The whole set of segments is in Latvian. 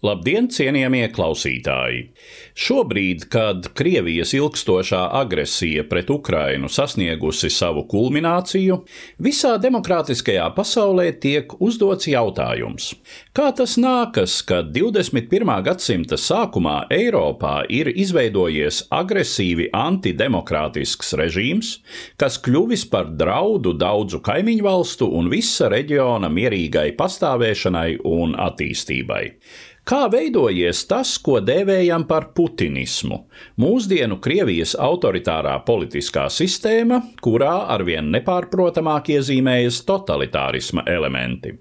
Labdien, cienījamie klausītāji! Šobrīd, kad Krievijas ilgstošā agresija pret Ukrainu sasniegusi savu kulmināciju, visā demokrātiskajā pasaulē tiek uzdots jautājums, kā tas nākas, ka 21. gadsimta sākumā Eiropā ir izveidojies agresīvi antidemokrātisks režīms, kas kļuvis par draudu daudzu kaimiņu valstu un visa reģiona mierīgai pastāvēšanai un attīstībai. Kā veidojies tas, ko dēvējam par putinismu, mūsdienu Krievijas autoritārā politiskā sistēma, kurā arvien nepārprotamāk iezīmējas totalitārisma elementi?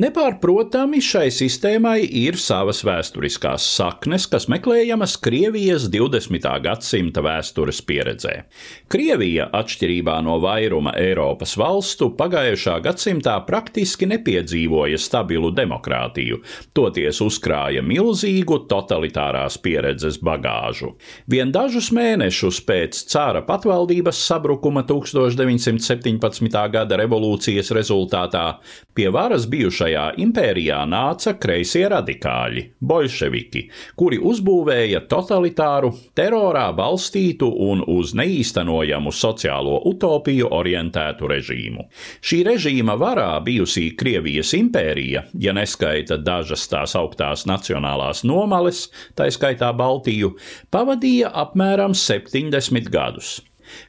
Nepārprotami šai sistēmai ir savas vēsturiskās saknes, kas meklējamas Krievijas 20. gadsimta vēstures pieredzē. Krievija, atšķirībā no vairuma Eiropas valstu, pagājušā gadsimtā praktiski nepiedzīvoja stabilu demokrātiju, toties uzkrāja milzīgu totalitārās pieredzes bagāžu. Vien dažus mēnešus pēc cara patvaldības sabrukuma 1917. gada revolūcijas rezultātā pie varas bijušajā impērijā nāca kreisie radikāļi, bolševiki, kuri uzbūvēja totalitāru, terorā balstītu un uz neīstenojamu sociālo utopiju orientētu režīmu. Šī režīma varā bijusī Krievijas impērija, ja neskaita dažas tās augtās nacionālās nomales, tā skaitā Baltiju, pavadīja apmēram 70 gadus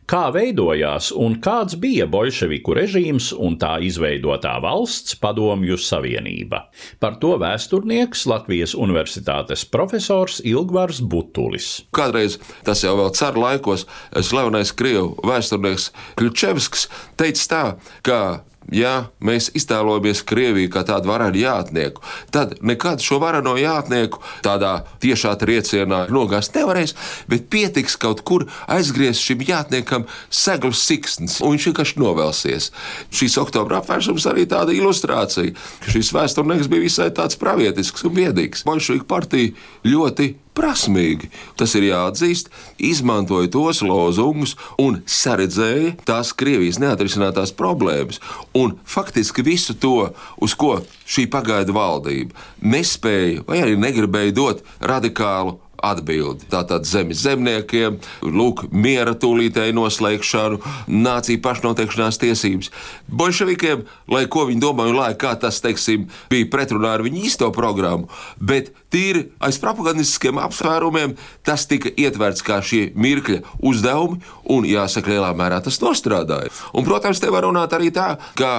kā veidojās un kāds bija bolševiku režīms un tā izveidotā valsts Padomju Savienība. Par to vēsturnieks Latvijas Universitātes profesors Ilgvars Butulis. Kādreiz tas jau vēl caur laikos slavenais krievu vēsturnieks Kļučevskis teica tā, ka ja mēs iztēlojamies Krieviju kā tādu varenu jātnieku, tad nekad šo vareno jātnieku tādā tiešā triecienā nogāzt nevarēs, bet pietiks kaut kur aizgriezt šim jātniekam seglas siksns, un viņš vienkārši novelsies. Šīs oktobra apvērsums arī tāda ilustrācija, ka šis vēsturnieks bija visai tāds pravietisks un biedīgs. Bolševiku partija ļoti prasmīgi, tas ir jāatzīst, izmantoja tos lozungus un saredzēja tās Krievijas neatrisinātās problēmas. Un faktiski visu to, uz ko šī pagaidu valdība nespēja vai arī negribēja dot radikālu atbildi. Tātad zemes zemniekiem, lūk, miera tūlītēju noslēgšanu, nāciju pašnoteikšanās tiesības. Bolševikiem, lai ko viņi domāja, lai kā tas, teiksim, bija pretrunā ar viņu īsto programmu, bet tīri aiz propagandistiskiem apsvērumiem tas tika ietverts kā šie mirkļa uzdevumi, un jāsaka, lielā mērā tas nostrādāja. Un, protams, te var runāt arī tā, ka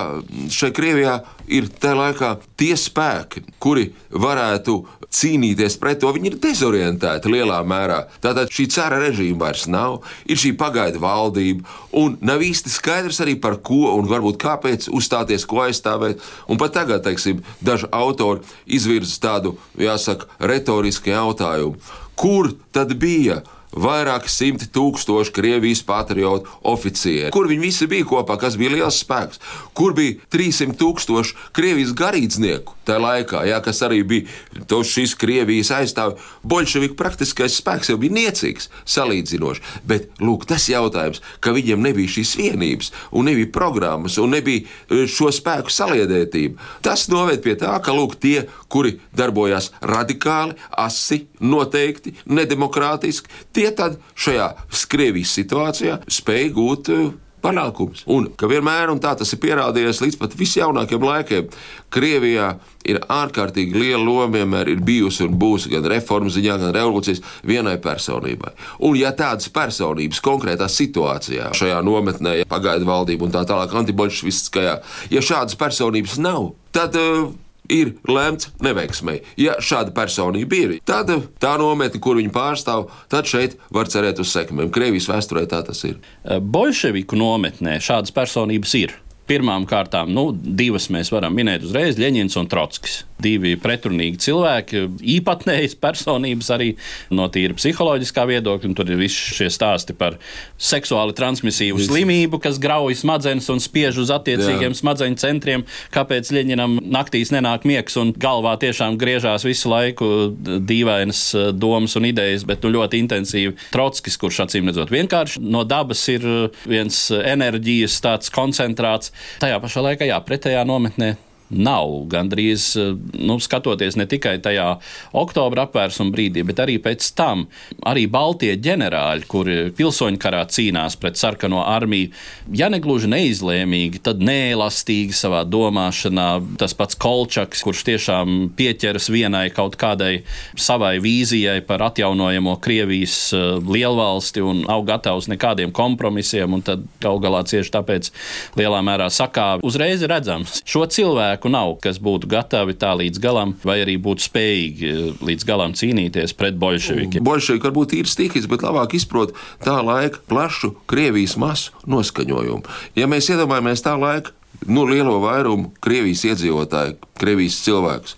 šeit Krievijā ir tajā laikā tie spēki, kuri varētu cīnīties pret to, viņi ir dezorientēti lielā mērā. Tātad šī cara režīma vairs nav, ir šī pagaidu valdība, un nav īsti skaidrs arī par ko un varbūt kāpēc uzstāties, ko aizstāvēt. Un pat tagad, teiksim, daži autori izvirza tādu, jāsaka, retorisku jautājumu. Kur tad bija? Vairāki simti tūkstoši Krievijas patriotu oficieri. Kur viņi visi bija kopā, kas bija liels spēks? Kur bija 300 tūkstoši Krievijas garīdznieku tajā laikā, jā, kas arī bija to šīs Krievijas aizstāvi? Bolševiku praktiskais spēks jau bija niecīgs, salīdzinoši. Bet lūk, tas jautājums, ka viņiem nebija šīs vienības, un nebija programmas, un nebija e, šo spēku saliedētība, tas noved pie tā, ka lūk, tie, kuri darbojās radikāli, asi, noteikti, nedemokrātiski, tie tad šajā Krievijas situācijā spēja gūt uh, panākumus. Un ka vienmēr, un tā tas ir pierādījies līdz pat visjaunākiem laikiem, Krievijā ir ārkārtīgi liela loma vienmēr ir bijusi un būs gan reformu ziņā, gan revolūcijas vienai personībai. Un ja tādas personības konkrētā situācijā, šajā nometnē, ja pagaidu valdība un tā tālāk, antibolševistiskajā, ja šādas personības nav, tad uh, ir lemts neveiksmēji. Ja šāda personība ir, tad tā nometne, kur viņi pārstāv, tad šeit var cerēt uz sekmēm. Krievijas vēsturē tā tas ir. Bolševiku nometnē šādas personības ir. Pirmām kārtām, nu, divas mēs varam minēt uzreiz - Ļeņins un Trotskis. Divi pretrunīgi cilvēki, īpatnējas personības arī no tīra psiholoģiskā viedokļa. Tur ir visi šie stāsti par seksuāli transmisīvu Viss. slimību, kas grauj smadzenes un spiež uz attiecīgiem Jā. smadzeņu centriem. Kāpēc Ļeņinam naktīs nenāk miegs un galvā tiešām griežās visu laiku dīvainas eh, domas un idejas, bet nu, ļoti intensīvi. Trotskis, kurš acīm redzot vienkārši no dabas ir eh, viens enerģijas koncentrāts, Tajā pašā laikā, jā, pretējā nometnē nav. Gandrīz eh, nu, skatoties ne tikai tajā oktobra apvērsuma brīdī, bet arī pēc tam. Arī Baltie ģenerāļi, kuri pilsoņu karā cīnās pret sarkano armiju, ja ne gluži neizlēmīgi, tad neelastīgi savā domāšanā. Tas pats Kolčaks, kurš tiešām pieķeras vienai kaut kādai savai vīzijai par atjaunojamo Krievijas eh, lielvalsti un nav gatavs nekādiem kompromisiem, un tad gal galā cieši tāpēc lielā mērā sakā, uzreiz redzams šo cilvēku cilvēku nav, kas būtu gatavi tā līdz galam, vai arī būtu spējīgi eh, līdz galam cīnīties pret bolševikiem. Bolševiki varbūt ir stīkis, bet labāk izprot tā laika plašu Krievijas masu noskaņojumu. Ja mēs iedomājamies tā laika nu, lielo vairumu Krievijas iedzīvotāju, Krievijas cilvēkus,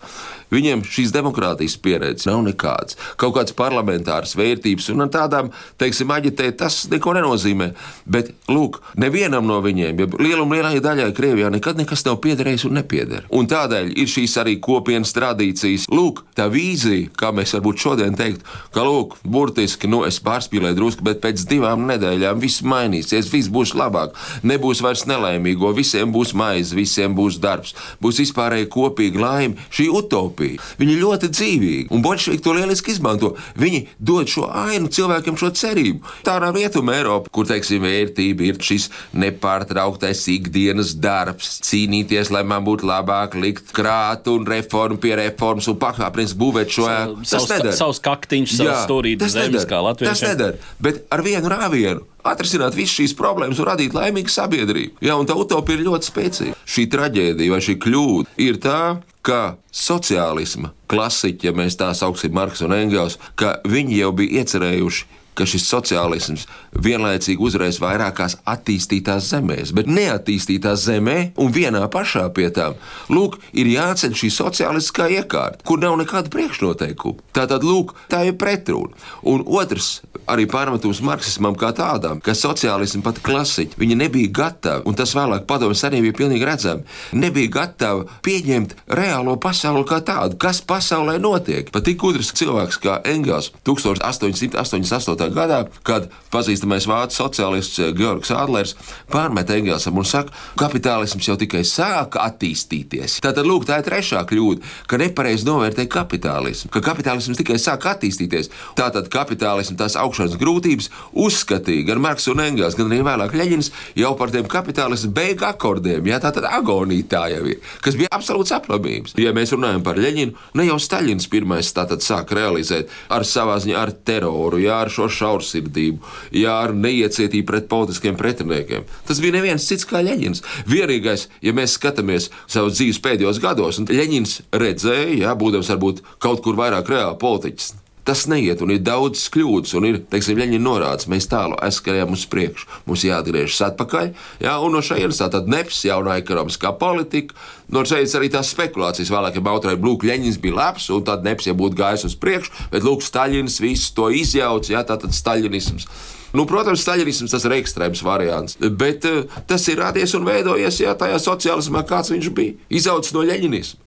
Viņiem šīs demokrātijas pieredzes nav nekādas. Kaut kādas parlamentāras vērtības un tādām, teiksim, aģitēt, tas neko nenozīmē. Bet, lūk, nevienam no viņiem, ja lielam lielai daļai Krievijā nekad nekas nav piederējis un nepieder. Un tādēļ ir šīs arī kopienas tradīcijas. Lūk, tā vīzija, kā mēs varbūt šodien teikt, ka, lūk, burtiski, nu, es pārspīlēju drusku, bet pēc divām nedēļām viss mainīsies, viss būs labāk, nebūs vairs nelaimīgo, visiem būs maize, visiem būs darbs, būs vispārēji kopīga laime, šī utopija utopija. Viņi ļoti dzīvīgi, un bolševiki to lieliski izmanto. Viņi dod šo ainu cilvēkiem, šo cerību. Tā nav rietuma Eiropa, kur, teiksim, vērtība ir šis nepārtrauktais ikdienas darbs, cīnīties, lai man būtu labāk likt krāt un reformu pie reformas un pakāpienis būvēt šo ēku. Tas nedara. Savs kaktiņš, savs stūrītis zemes kā Latvijas. Tas nedara, bet ar vienu rāvienu atrisināt visas šīs problēmas un radīt laimīgu sabiedrību. Jā, un tā utopija ir ļoti spēcīga. Šī traģēdija vai šī kļūda ir tā, ka sociālisma klasiķi, ja mēs tā sauksim, Marks un Engels, ka viņi jau bija iecerējuši ka šis sociālisms vienlaicīgi uzreiz vairākās attīstītās zemēs, bet neattīstītā zemē un vienā pašā pie tām, lūk, ir jāceļ šī sociālistiskā iekārta, kur nav nekāda priekšnoteikuma. Tā tad, lūk, tā ir pretruna. Un otrs, arī pārmetums marksismam kā tādam, ka sociālismu pat klasiķi, viņi nebija gatavi, un tas vēlāk padomjas arī bija pilnīgi redzami, nebija gatavi pieņemt reālo pasauli kā tādu, kas pasaulē notiek. Pat tik gudrs cilvēks kā Engels 1888. Gadā, kad pazīstamais vācu sociālists Georgs Adlers pārmet Engelsam un saka, kapitālisms jau tikai sāka attīstīties. Tātad, lūk, tā ir trešā kļūda, ka nepareizi novērtē kapitālismu, ka kapitālisms tikai sāk attīstīties. Tātad kapitālisms tās augšanas grūtības uzskatīja gan Marks un Engels, gan arī vēlāk Leņķins jau par tiem kapitālismu beigu akordiem. Jā, tā tad agonija tā jau ir, kas bija absolūts aplamības. Ja mēs runājam par Leņķinu, ne jau Staļins pirmais tātad sāk realizēt ar savā ziņā ar teroru, jā, ar šo šaursirdību, jā, ar neiecietību pret politiskiem pretiniekiem. Tas bija neviens cits kā Leņķins. Vienīgais, ja mēs skatāmies savas dzīves pēdējos gados, un Leņķins redzēja, jā, būdams varbūt kaut kur vairāk reāli politiķis Tas neiet, un ir daudz kļūdas, un ir, teiksim, Leņķina norādes, mēs tālu aizskrējām uz priekšu, mums jāatgriežas atpakaļ, jā, un no šejienes tā tad neps, jaunā ekonomiskā politika, no šejienes arī tās spekulācijas, vēlāk, ja Mautrai Blūk Leņķins bija labs, un tad neps, ja būtu gājis uz priekšu, bet Lūk, Staļins visu to izjauc, jā, tā tad staļinisms. Nu, protams, staļinisms tas ir ekstrēms variants, bet uh, tas ir radies un veidojies jā, tajā sociālismā, kāds viņš bija. Izaugs no leņķinisma.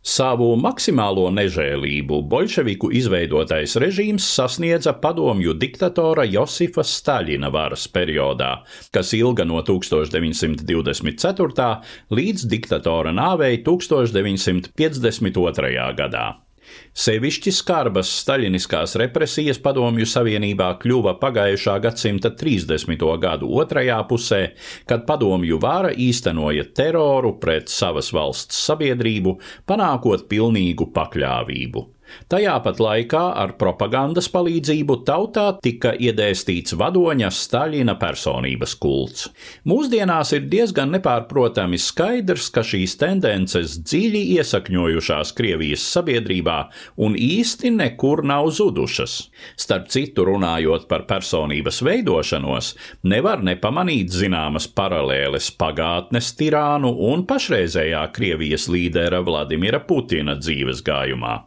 Savu maksimālo nežēlību bolševiku izveidotais režīms sasniedza padomju diktatora Josifa Staļina varas periodā, kas ilga no 1924. līdz diktatora nāvei 1952. gadā. Sevišķi skarbas staļiniskās represijas Padomju Savienībā kļuva pagājušā gadsimta 30. gadu otrajā pusē, kad padomju vāra īstenoja teroru pret savas valsts sabiedrību, panākot pilnīgu pakļāvību. Tajā pat laikā ar propagandas palīdzību tautā tika iedēstīts vadoņa Staļina personības kults. Mūsdienās ir diezgan nepārprotami skaidrs, ka šīs tendences dziļi iesakņojušās Krievijas sabiedrībā un īsti nekur nav zudušas. Starp citu, runājot par personības veidošanos, nevar nepamanīt zināmas paralēles pagātnes tirānu un pašreizējā Krievijas līdera Vladimira Putina dzīves gājumā.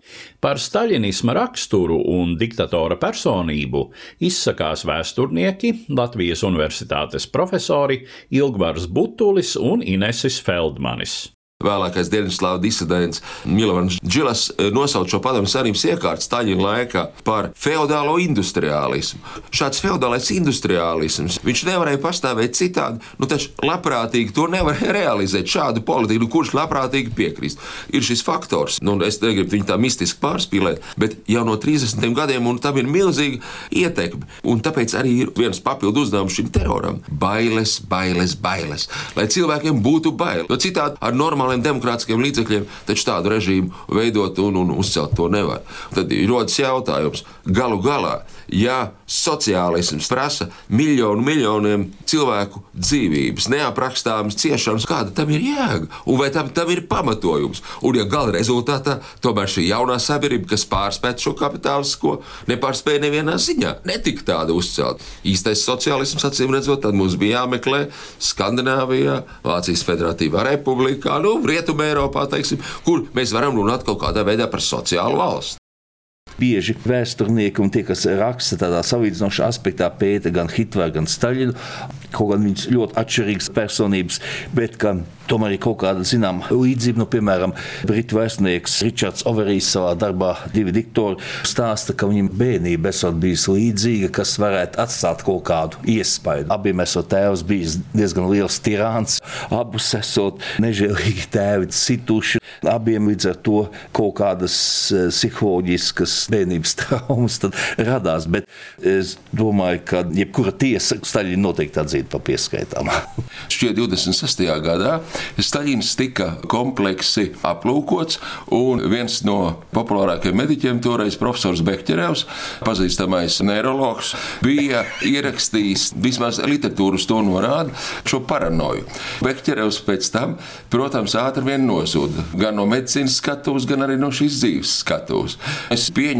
Par staļinisma raksturu un diktatora personību izsakās vēsturnieki, Latvijas Universitātes profesori Ilgvars Butulis un Inesis Feldmanis vēlākais Dienvidslāvu disidents Milovans Džilas eh, nosauc šo padomju savienības iekārtu Staļina laikā par feudālo industriālismu. Šāds feudālais industriālisms, viņš nevarēja pastāvēt citādi, nu taču labprātīgi to nevar realizēt šādu politiku, nu, kurš labprātīgi piekrist. Ir šis faktors, nu es negribu viņu tā mistiski pārspīlēt, bet jau no 30 gadiem tam ir milzīga ietekme. Un tāpēc arī ir viens papildu uzdevums šim teroram - bailes, bailes, bailes, lai cilvēkiem būtu bail. Jo citādi ar normālu normāliem demokrātiskiem līdzekļiem, taču tādu režīmu veidot un, un uzcelt to nevar. Tad rodas jautājums, galu galā, ja sociālisms prasa miljonu miljoniem cilvēku dzīvības, neaprakstāmas ciešanas, kāda tam ir jēga un vai tam, tam ir pamatojums. Un, ja gala rezultātā tomēr šī jaunā sabiedrība, kas pārspēja šo kapitālisko, nepārspēja nevienā ziņā, netika tāda uzcelt. Īstais sociālisms, acīm redzot, tad mums bija jāmeklē Skandināvijā, Vācijas Federatīvā republikā, nu, Rietumē Eiropā, teiksim, kur mēs varam runāt kaut kādā veidā par sociālu valsti. Bieži vēsturnieki un tie, kas raksta tādā salīdzinošā aspektā, pēta gan Hitleru, gan Staļinu, kaut gan viņas ļoti atšķirīgas personības, bet tomēr ir kaut kāda zināmā līdzība. Nu, piemēram, britu vēsturnieks Ričards Overijs savā darbā Divi diktori stāsta, ka viņam bērnība esot bijusi līdzīga, kas varētu atstāt kaut kādu iespaidu. Abiem esot tēvs bijis diezgan liels tirāns, abus esot nežēlīgi tēvi situši. Abiem līdz ar to kaut kādas eh, psiholoģiskas bērnības traumas radās. Bet es domāju, ka jebkura tiesa Staļina noteikti atzīst par pieskaitām. Šķiet, 26. gadā Staļins tika kompleksi aplūkots, un viens no populārākajiem mediķiem, toreiz profesors Bekķerevs, pazīstamais neiroloģis, bija ierakstījis vismaz literatūras to norāda šo paranoju. Bekķerevs pēc tam, protams, ātri vien nozuda gan no medicīnas skatuves, gan arī no šīs dzīves skatuves. Es pieņemu,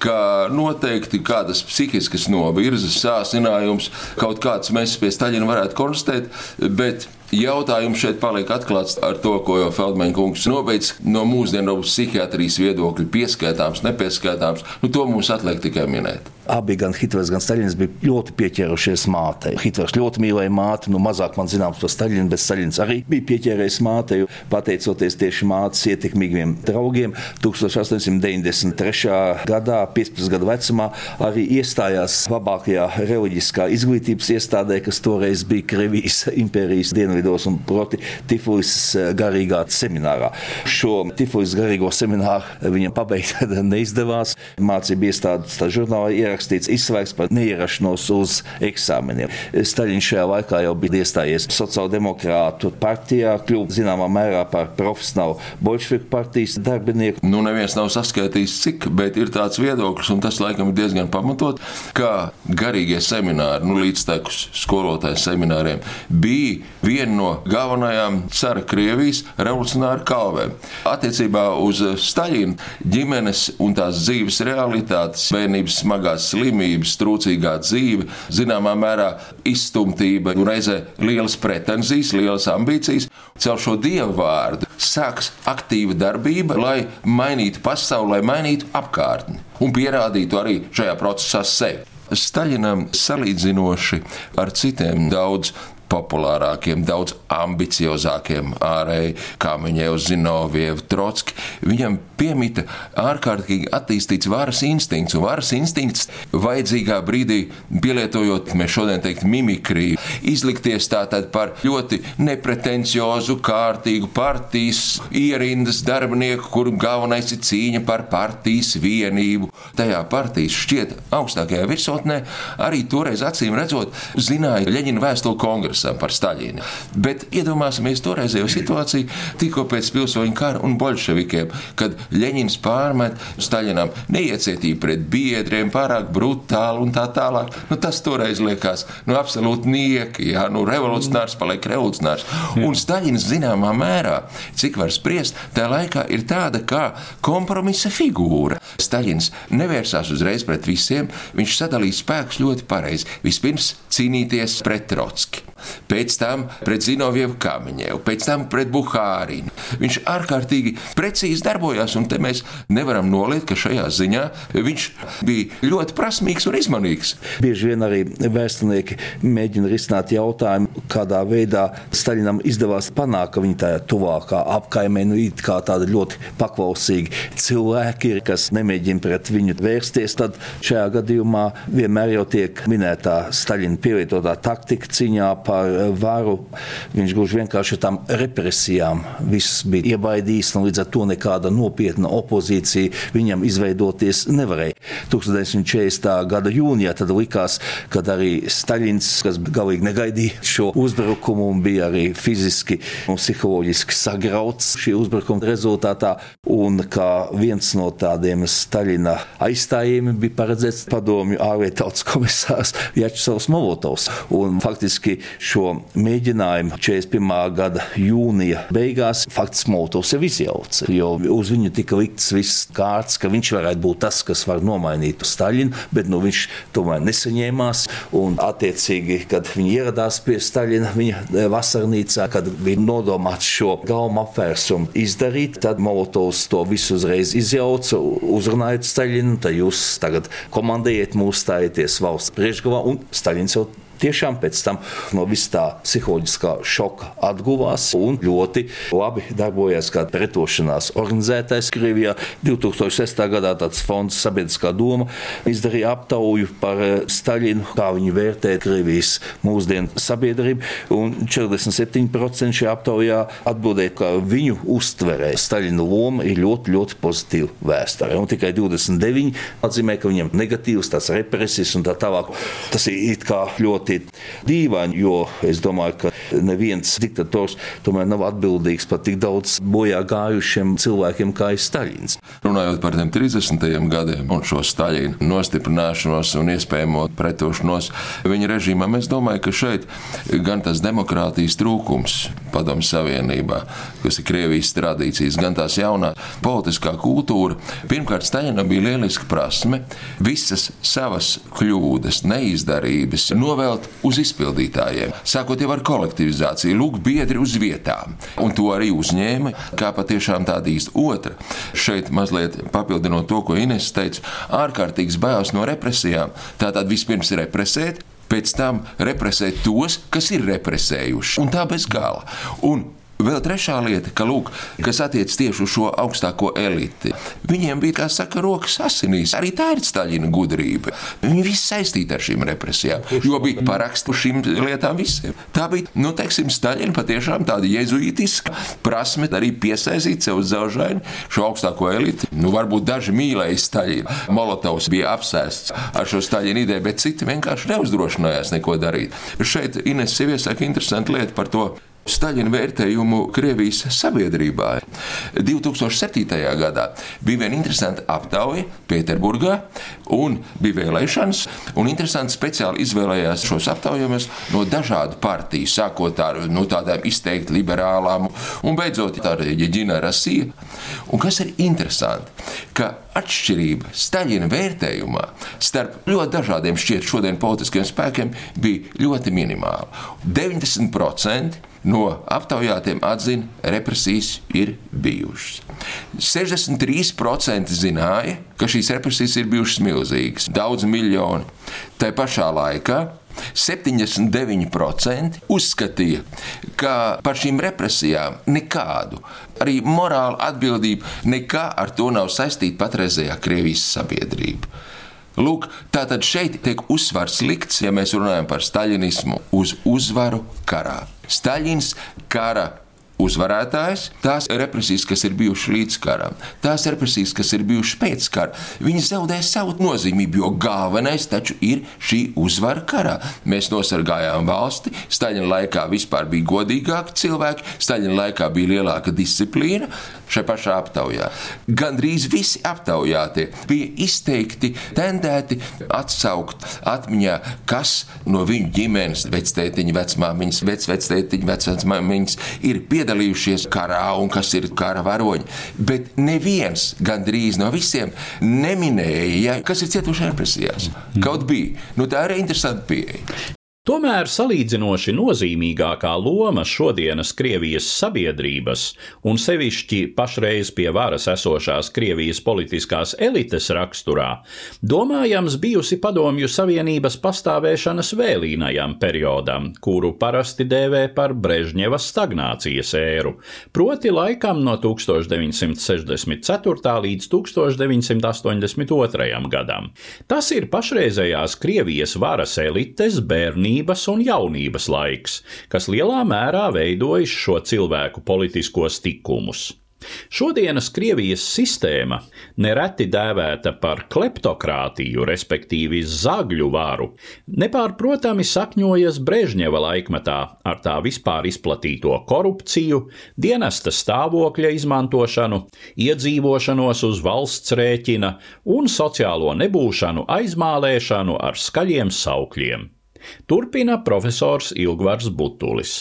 ka noteikti kādas psihiskas novirzes, sācinājums, kaut kāds mēs pie Staļina varētu konstatēt, bet Jautājums šeit paliek atklāts ar to, ko jau Feldmaņa kungs nobeidz no mūsdienu psihiatrijas viedokļa, pieskaitāms, nepieskaitāms. Nu, to mums atliek tikai minēt. Abi, gan Hitlers, gan Staļins, bija ļoti pieķērušies mātei. Hitlers ļoti mīlēja māti, nu mazāk man zināms par Staļinu, bet Staļins arī bija pieķēries mātei, pateicoties tieši mātes ietekmīgiem draugiem. 1893. gadā, 15 gadu vecumā, arī iestājās labākajā reliģiskā izglītības iestādē, kas toreiz bija Krievijas impērijas dienvidos un proti Tifulis garīgā seminārā. Šo Tifulis garīgo semināru viņam pabeigt neizdevās. Mācību iestādes tā žurnālā ierakstīja ierakstīts izslēgts par neierašanos uz eksāmeniem. Staļins šajā laikā jau bija iestājies sociāldemokrātu partijā, kļuva zināmā mērā par profesionālu bolševiku partijas darbinieku. Nu, neviens nav saskaitījis, cik, bet ir tāds viedoklis, un tas laikam ir diezgan pamatot, ka garīgie semināri, nu, līdztekus skolotāju semināriem, bija viena no galvenajām cara Krievijas revolucionāru kalvēm. Attiecībā uz Staļina ģimenes un tās dzīves realitātes, bērnības smagās slimības, trūcīgā dzīve, zināmā mērā izstumtība un reizē lielas pretenzijas, lielas ambīcijas. Caur šo dievu vārdu sāks aktīva darbība, lai mainītu pasauli, lai mainītu apkārtni un pierādītu arī šajā procesā sevi. Staļinam salīdzinoši ar citiem daudz populārākiem, daudz ambiciozākiem ārēji, kā Miņēvs Zinoviev, Trotski. Viņam piemita ārkārtīgi attīstīts varas instinkts, un varas instinkts vajadzīgā brīdī pielietojot, mēs šodien teikt, mimikriju, izlikties tātad par ļoti nepretenciozu, kārtīgu partijas ierindas darbinieku, kur galvenais ir cīņa par partijas vienību. Tajā partijas šķiet augstākajā virsotnē arī toreiz acīm redzot zināja Leņķina vēstuli kongresam par Staļinu. Bet iedomāsimies toreizējo situāciju tikko pēc pilsoņu kara un bolševikiem, kad Leņķins pārmet Staļinam neiecietību pret biedriem, pārāk brutāli un tā tālāk. Nu, tas toreiz liekas nu, absolūti nieki, jā, nu, revolucionārs paliek revolucionārs. Un Staļins zināmā mērā, cik var spriest, tajā laikā ir tāda kā kompromisa figūra. Staļins nevērsās uzreiz pret visiem, viņš sadalīja spēkus ļoti pareizi. Vispirms cīnīties pret Trotski pēc tam pret Zinovievu Kamiņevu, pēc tam pret Buhārinu. Viņš ārkārtīgi precīzi darbojās, un te mēs nevaram noliekt, ka šajā ziņā viņš bija ļoti prasmīgs un izmanīgs. Bieži vien arī vēsturnieki mēģina risināt jautājumu, kādā veidā Staļinam izdevās panākt, ka viņi tajā tuvākā apkaimē nu, it kā tādi ļoti paklausīgi cilvēki ir, kas nemēģina pret viņu vērsties. Tad šajā gadījumā vienmēr jau tiek minētā Staļina pievienotā taktika cīņā par varu. Viņš gluži vienkārši tam represijām viss bija iebaidījis, un līdz ar to nekāda nopietna opozīcija viņam izveidoties nevarēja. 1940. gada jūnijā tad likās, kad arī Staļins, kas galīgi negaidīja šo uzbrukumu un bija arī fiziski un psiholoģiski sagrauts šī uzbrukuma rezultātā, un kā viens no tādiem Staļina aizstājiem bija paredzēts padomju ārlietu tautas komisārs Jačsavs Molotovs. Un faktiski šo mēģinājumu 41. gada jūnija beigās faktiski Molotovs jau izjauca, jo uz viņu tika likts viss kārts, ka viņš varētu būt tas, kas var nomainīt Staļinu, bet nu, viņš tomēr nesaņēmās. Un, attiecīgi, kad viņi ieradās pie Staļina, viņa vasarnīcā, kad bija nodomāts šo galmu apvērsumu izdarīt, tad Molotovs to visu uzreiz izjauca, uzrunājot Staļinu, tad jūs tagad komandējiet mūs stājieties valsts priekšgalā, un Staļins jau tiešām pēc tam no vis tā psiholoģiskā šoka atguvās un ļoti labi darbojās kā pretošanās organizētājs Krievijā. 2006. gadā tāds fonds Sabiedriskā doma izdarīja aptauju par eh, Staļinu, kā viņi vērtē Krievijas mūsdienu sabiedrību, un 47% šajā aptaujā atbildēja, ka viņu uztverē Staļina loma ir ļoti, ļoti pozitīva vēsturē, un tikai 29 atzīmē, ka viņam negatīvs tās represijas un tā tālāk. Tas ir kā ļoti dīvaini, jo es domāju, ka neviens diktators tomēr nav atbildīgs par tik daudz bojā gājušiem cilvēkiem kā Staļins. Runājot par tiem 30. gadiem un šo Staļina nostiprināšanos un iespējamo pretošanos viņa režīmam, es domāju, ka šeit gan tas demokrātijas trūkums Padomu Savienībā, kas ir Krievijas tradīcijas, gan tās jaunā politiskā kultūra. Pirmkārt, Staļinam bija lieliska prasme visas savas kļūdas, neizdarības novelt uz izpildītājiem, sākot jau ar kolektivizāciju, lūk, biedri uz vietām. Un to arī uzņēma kā patiešām tāda īsta otra. Šeit mazliet papildinot to, ko Ines teica, ārkārtīgs bailes no represijām. Tātad vispirms represēt, pēc tam represēt tos, kas ir represējuši. Un tā bez gala. Un Vēl trešā lieta, ka, lūk, kas attiecas tieši uz šo augstāko eliti. Viņiem bija, kā saka, rokas asinīs. Arī tā ir Staļina gudrība. Viņi visi saistīti ar šīm represijām, jo bija parakstu šīm lietām visiem. Tā bija, nu, teiksim, Staļina patiešām tāda jezuītiska prasme arī piesaistīt sev uz zelžaini šo augstāko eliti. Nu, varbūt daži mīlēja Staļinu. Molotovs bija apsēsts ar šo Staļina ideju, bet citi vienkārši neuzdrošinājās neko darīt. Šeit Ines sev iesaka interesantu lietu par to Staļina vērtējumu Krievijas sabiedrībā. 2007. gadā bija viena interesanta aptauja Pēterburgā, un bija vēlēšanas. Un interesanti speciāli izvēlējās šos aptaujumus no dažādu partiju, sākot ar nu, tādām izteikti liberālām, un beidzot ar Jeģina Rasija. Un kas ir interesanti, ka atšķirība Staļina vērtējumā starp ļoti dažādiem šķiet šodien politiskiem spēkiem bija ļoti minimāla. 90% no aptaujātiem atzina, represijas ir bijušas. 63% zināja, ka šīs represijas ir bijušas milzīgas, daudz miljoni. Tā pašā laikā 79% uzskatīja, ka par šīm represijām nekādu, arī morālu atbildību, nekā ar to nav saistīta patreizējā Krievijas sabiedrība. Lūk, tātad šeit tiek uzsvars likts, ja mēs runājam par staļinismu, uz uzvaru karā. Staļins kara uzvarētājs, tās represijas, kas ir bijušas līdz karam, tās represijas, kas ir bijušas pēc kara, viņi zaudē savu nozīmību, jo galvenais taču ir šī uzvara karā. Mēs nosargājām valsti, Staļina laikā vispār bija godīgāki cilvēki, Staļina laikā bija lielāka disciplīna šajā pašā aptaujā. Gan drīz visi aptaujātie bija izteikti tendēti atsaukt atmiņā, kas no viņu ģimenes, vectētiņa, vecmāmiņas, vecvectētiņa, vecmāmiņas ir piedalījušies piedalījušies karā un kas ir kara varoņi. Bet neviens, gandrīz no visiem, neminēja, ja, kas ir cietuši represijās. Kaut bija. Nu, tā ir interesanta pieeja. Tomēr salīdzinoši nozīmīgākā loma šodienas Krievijas sabiedrības, un sevišķi pašreiz pie varas esošās Krievijas politiskās elites raksturā, domājams bijusi Padomju Savienības pastāvēšanas vēlīnajam periodam, kuru parasti dēvē par Brežņeva stagnācijas ēru, proti laikam no 1964. līdz 1982. gadam. Tas ir pašreizējās Krievijas varas elites bērni bērnības un jaunības laiks, kas lielā mērā veidojis šo cilvēku politiskos tikumus. Šodienas Krievijas sistēma, nereti dēvēta par kleptokrātiju, respektīvi zagļu varu, nepārprotami sakņojas Brežņeva laikmetā ar tā vispār izplatīto korupciju, dienesta stāvokļa izmantošanu, iedzīvošanos uz valsts rēķina un sociālo nebūšanu aizmālēšanu ar skaļiem saukļiem. Turpina profesors Ilgvars Butulis.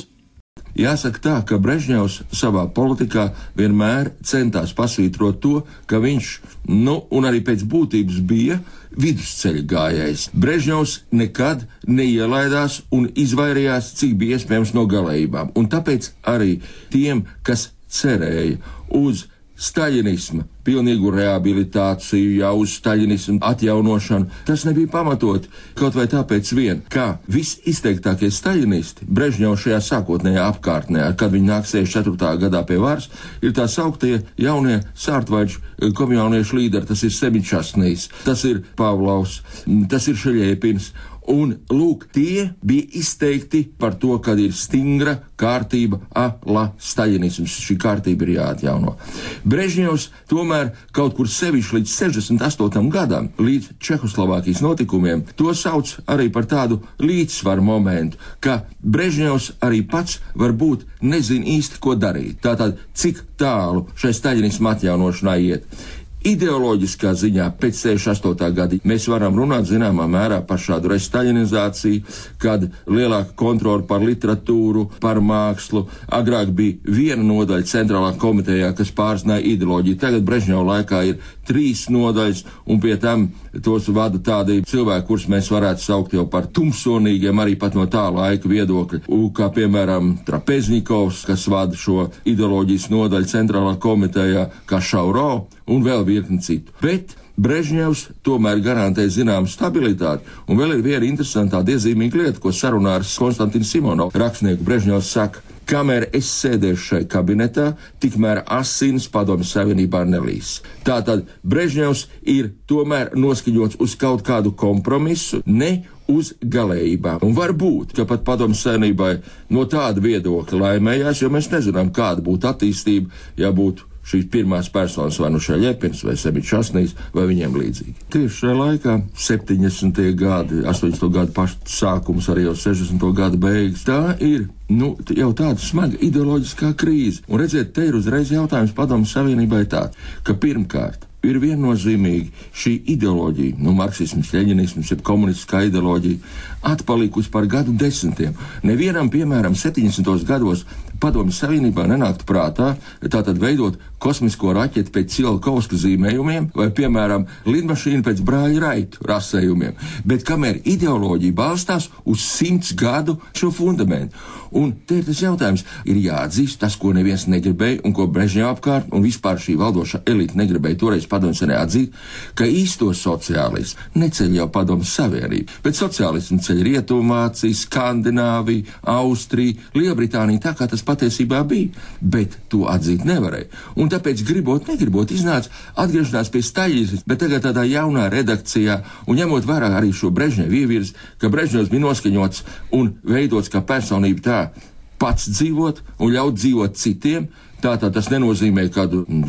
Jāsaka tā, ka Brežņevs savā politikā vienmēr centās pasvītrot to, ka viņš, nu, un arī pēc būtības bija vidusceļa gājējs. Brežņevs nekad neielaidās un izvairījās, cik bija iespējams no galējībām, un tāpēc arī tiem, kas cerēja uz staļinisma pilnīgu rehabilitāciju, jau uz staļinismu atjaunošanu. Tas nebija pamatot kaut vai tāpēc vien, ka visizteiktākie staļinisti Brežņevs šajā sākotnējā apkārtnē, kad viņi nāk 64. gadā pie varas, ir tā sauktie jaunie sārtvaiģu eh, komjauniešu līderi, tas ir Semičasnīs, tas ir Pavlovs, tas ir Šeļiepins, Un, lūk, tie bija izteikti par to, ka ir stingra kārtība, ala staļinisms. Šī kārtība ir jāatjauno. Brežņevs tomēr kaut kur sevišķi līdz 68. gadam, līdz Čehoslovākijas notikumiem, to sauc arī par tādu līdzsvaru momentu, ka Brežņevs arī pats varbūt nezina īsti, ko darīt. Tātad, cik tālu šai staļinismu atjaunošanai iet. Ideoloģiskā ziņā pēc 68. gada mēs varam runāt zināmā mērā par šādu restaļinizāciju, kad lielāka kontrola par literatūru, par mākslu. Agrāk bija viena nodaļa centrālā komitejā, kas pārzināja ideoloģiju. Tagad Brežņeva laikā ir trīs nodaļas, un pie tam tos vada tādi cilvēki, kurus mēs varētu saukt jau par tumsonīgiem, arī pat no tā laika viedokļa, kā piemēram Trapeznikovs, kas vada šo ideoloģijas nodaļu centrālā komitejā, kā Šauro un vēl virkni citu. Bet Brežņevs tomēr garantē zināmu stabilitāti, un vēl ir viena interesanta iezīmīga lieta, ko sarunā ar Konstantinu Simonovu rakstnieku Brežņevs saka. Kamēr es sēdēšu šai kabinetā, tikmēr asins padomju savienībā nelīs. Tātad Brežņevs ir tomēr noskaņots uz kaut kādu kompromisu, ne uz galējībām. Un varbūt, ka pat padomju savienībai no tāda viedokļa laimējās, jo mēs nezinām, kāda būtu attīstība, ja būtu šīs pirmās personas, vai nu Šaļepins, vai Sebičasnīs, vai viņiem līdzīgi. Tieši šajā laikā, 70. gadi, 80. gadu pašu sākums, arī jau 60. gadu beigas, tā ir nu, jau tāda smaga ideoloģiskā krīze. Un redziet, te ir uzreiz jautājums padomu savienībai tāds, ka pirmkārt ir viennozīmīgi šī ideoloģija, nu, marksisms, leņķisms, jeb komunistiskā ideoloģija, atpalikusi par gadu desmitiem. Nevienam, piemēram, 70. gados Padomju Savienībā nenāktu prātā tātad veidot kosmisko raķeti pēc Cielkovska zīmējumiem vai, piemēram, lidmašīnu pēc brāļa raitu rasējumiem. Bet kamēr ideoloģija balstās uz simts gadu šo fundamentu. Un te ir tas jautājums, ir jāatzīst tas, ko neviens negribēja un ko Brežņā apkārt un vispār šī valdošā elite negribēja toreiz padomju senē atzīt, ka īsto sociālismu neceļ jau padomju savienība, bet sociālismu ceļ Rietumvācija, Skandināvija, Austrija, Lielbritānija, tā kā tas patiesībā bija, bet to atzīt nevarēja. Un tāpēc, gribot, negribot, iznāca atgriešanās pie staļas, bet tagad tādā jaunā redakcijā, un ņemot vērā arī šo Brežņevu ievirzi, ka Brežņevs bija noskaņots un veidots kā personība tā, pats dzīvot un ļaut dzīvot citiem. Tātad tas nenozīmē, ka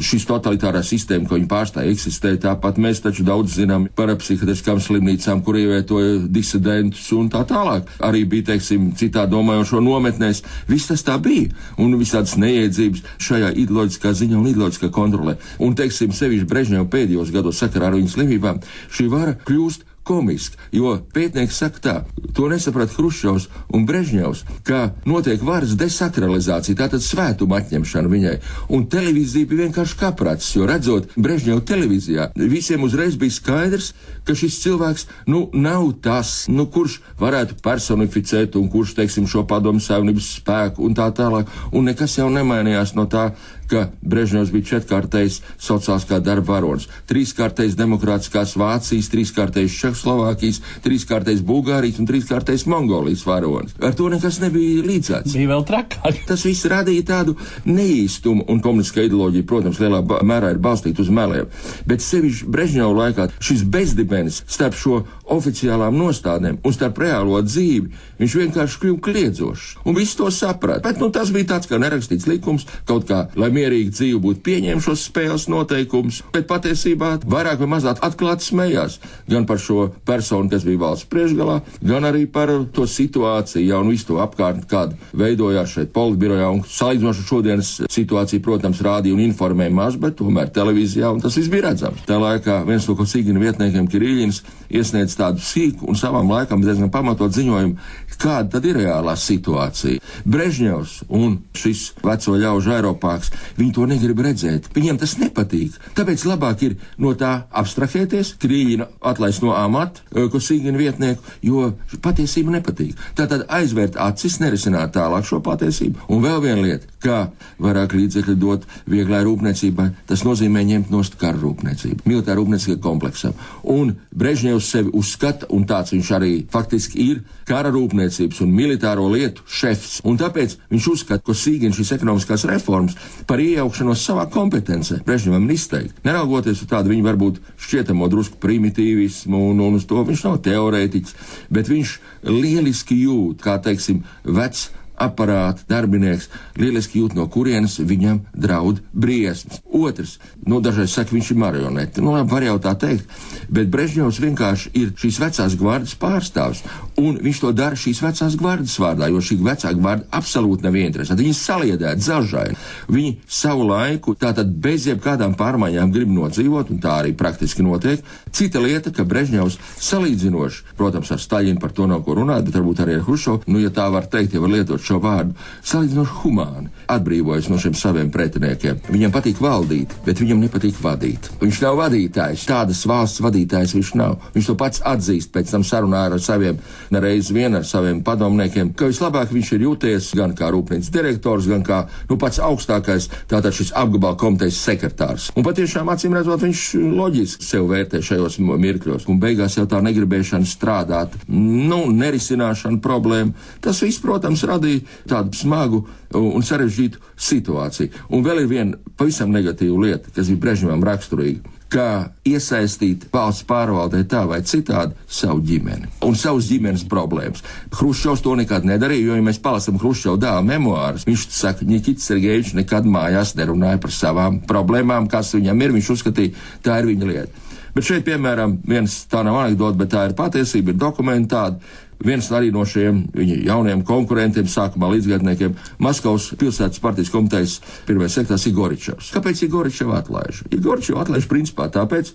šis totalitārā sistēma, ko viņi pārstāja, eksistē. Tāpat mēs taču daudz zinām par psihiatriskām slimnīcām, kur ievietoja disidentus un tā tālāk. Arī bija, teiksim, citā domājošo nometnēs. Viss tas tā bija. Un visādas neiedzības šajā ideoloģiskā ziņā un ideoloģiskā kontrolē. Un, teiksim, sevišķi Brežņeva pēdējos gados sakarā ar viņas slimībām, šī vara kļūst komiski, jo pētnieki saka tā, to nesaprata Hruščovs un Brežņevs, ka notiek varas desakralizācija, tātad svētuma atņemšana viņai, un televīzija bija vienkārši kaprats, jo redzot Brežņevu televīzijā, visiem uzreiz bija skaidrs, ka šis cilvēks, nu, nav tas, nu, kurš varētu personificēt un kurš, teiksim, šo padomu savienības spēku un tā tālāk, un nekas jau nemainījās no tā, ka Brežņevs bija četrkārtais sociāls kā darba varonis, trīskārtais demokrātiskās Vācijas, trīskārtais Čehoslovākijas, trīskārtais Bulgārijas un trīskārtais Mongolijas varonis. Ar to nekas nebija līdzēts. Bija vēl trakāk. Tas viss radīja tādu neīstumu, un komunistiskā ideoloģija, protams, lielā mērā ir balstīta uz meliem. Bet sevišķi Brežņeva laikā šis bezdibens starp šo oficiālām nostādnēm un starp reālo dzīvi, viņš vienkārši kļuva kliedzošs. Un viss to saprata. Bet nu, tas bija tāds kā nerakstīts likums, kaut kā, lai mierīgi dzīve būtu pieņēmuši šos spēles noteikumus, bet patiesībā vairāk vai mazāk atklāti smējās gan par šo personu, kas bija valsts priekšgalā, gan arī par to situāciju, jau nu visu to apkārtni, kāda veidojās šeit politbirojā. Un salīdzinoši šodienas situācija, protams, rādīja un informēja maz, bet tomēr televīzijā, un tas viss bija redzams. Tā laikā viens no Kosīgina vietniekiem Kirīļins iesniedz tādu sīku un savām laikam diezgan pamatot ziņojumu, kāda tad ir reālā situācija. Brežņevs un šis veco ļaužu Eiropāks, viņi to negrib redzēt. Viņiem tas nepatīk. Tāpēc labāk ir no tā abstrahēties, krīļina atlaist no amata, ko sīgina vietnieku, jo patiesība nepatīk. Tātad aizvērt acis, nerisināt tālāk šo patiesību. Un vēl viena lieta, kā vairāk līdzekļu dot vieglai rūpniecībai, tas nozīmē ņemt nost karu rūpniecību, militāru rūpniecību kompleksam. Un Brežņevs sevi uzskata, un tāds viņš arī faktiski ir, kara rūpniecības un militāro lietu šefs. Un tāpēc viņš uzskata, ka Sīgina šīs ekonomiskās reformas par iejaukšanos savā kompetencē Brežņevam ir izteikti. Neraugoties uz tādu viņa varbūt šķietamo drusku primitīvismu un, un uz to viņš nav teorētiķis, bet viņš lieliski jūt, kā teiksim, vecs aparāta darbinieks lieliski jūt, no kurienes viņam draud briesmas. Otrs, nu, dažreiz saka, viņš ir marionete. Nu, labi, var jau tā teikt, bet Brežņevs vienkārši ir šīs vecās gvardas pārstāvs, un viņš to dara šīs vecās gvardas vārdā, jo šī vecā gvarda absolūti nav interesanta. Viņi saliedēti, zažaini. Viņi savu laiku, tātad bez jebkādām pārmaiņām grib nodzīvot, un tā arī praktiski notiek. Cita lieta, ka Brežņevs salīdzinoši, protams, ar Staļinu par to nav ko runāt, bet varbūt arī ar Hrušovu, nu, ja tā var teikt, ja var lietot šo vārdu, salīdzinoši humāni, atbrīvojas no šiem saviem pretiniekiem. Viņam patīk valdīt, bet viņam nepatīk vadīt. Viņš nav vadītājs, tādas valsts vadītājs viņš nav. Viņš to pats atzīst pēc tam sarunā ar saviem, nereiz vien ar saviem padomniekiem, ka vislabāk viņš ir jūties gan kā rūpnīcas direktors, gan kā nu, pats augstākais, tātad šis apgabala komitejas sekretārs. Un patiešām acīm redzot, viņš loģiski sev vērtē šajos mirkļos. Un beigās jau tā negribēšana strādāt, nu, nerisināšana problēma, tas viss, protams, radīja tādu smagu un sarežģītu situāciju. Un vēl ir viena pavisam negatīva lieta, kas bija Brežņevam raksturīga kā iesaistīt valsts pārvaldē tā vai citādi savu ģimeni un savas ģimenes problēmas. Hruščovs to nekad nedarīja, jo, ja mēs palasām Hruščova dēla memoārus, viņš saka, Nikits Sergejevičs nekad mājās nerunāja par savām problēmām, kas viņam ir, viņš uzskatīja, tā ir viņa lieta. Bet šeit, piemēram, viens tā nav anekdote, bet tā ir patiesība, ir dokumenti tādi. Viens arī no šiem viņa jaunajiem konkurentiem, sākumā līdzgaitniekiem, Maskavas pilsētas partijas komitejas pirmais sektārs Igoričevs. Kāpēc Igoričevu atlaiž? Igoričevu atlaiž principā tāpēc,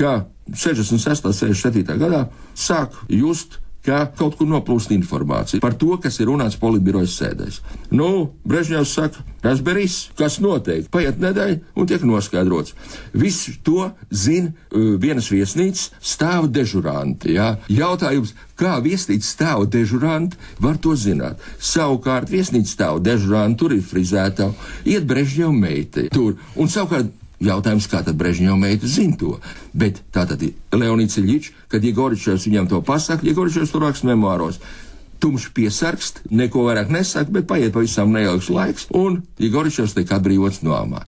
ka 66. un 67. gadā sāk just ka kaut kur noplūst informācija par to, kas ir runāts politbirojas sēdēs. Nu, Brežņevs saka, tas beris, kas notiek, paiet nedēļa un tiek noskaidrots. Visu to zina uh, vienas viesnīcas stāv dežuranti. Jā. Jautājums, kā viesnīcas stāv dežuranti, var to zināt. Savukārt viesnīcas stāv dežuranti, tur ir frizēta, iet Brežņeva meita tur. Un savukārt Jautājums, kā tad Brežņeva meita zina to. Bet tātad Leonīds Iļičs, kad Jegoričevs viņam to pasaka, Jegoričevs to raksta memoāros. Tumšs piesarkst, neko vairāk nesaka, bet paiet pavisam neilgs laiks, un Jegoričevs tiek atbrīvots no amata.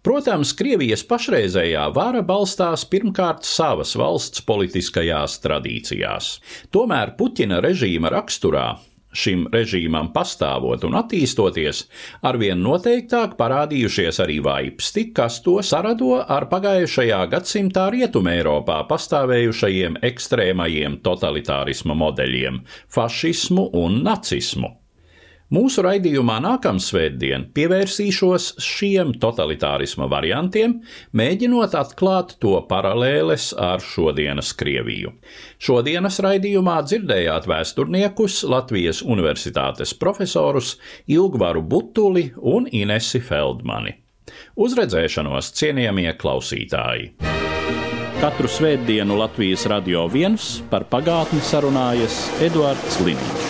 Protams, Krievijas pašreizējā vara balstās pirmkārt savas valsts politiskajās tradīcijās. Tomēr Puķina režīma raksturā šim režīmam pastāvot un attīstoties, arvien noteiktāk parādījušies arī vaipsti, kas to sarado ar pagājušajā gadsimtā Rietumē Eiropā pastāvējušajiem ekstrēmajiem totalitārisma modeļiem - fašismu un nacismu. Mūsu raidījumā nākamā svētdiena pievērsīšos šiem totalitārisma variantiem, mēģinot atklāt to paralēles ar šodienas Krieviju. Šodienas raidījumā dzirdējāt vēsturniekus Latvijas Universitātes profesorus Ilgvaru Butuli un Inesi Feldmani. Uzredzēšanos cienījamie klausītāji! Katru svētdienu Latvijas radio viens par pagātni sarunājas Eduards Līniju.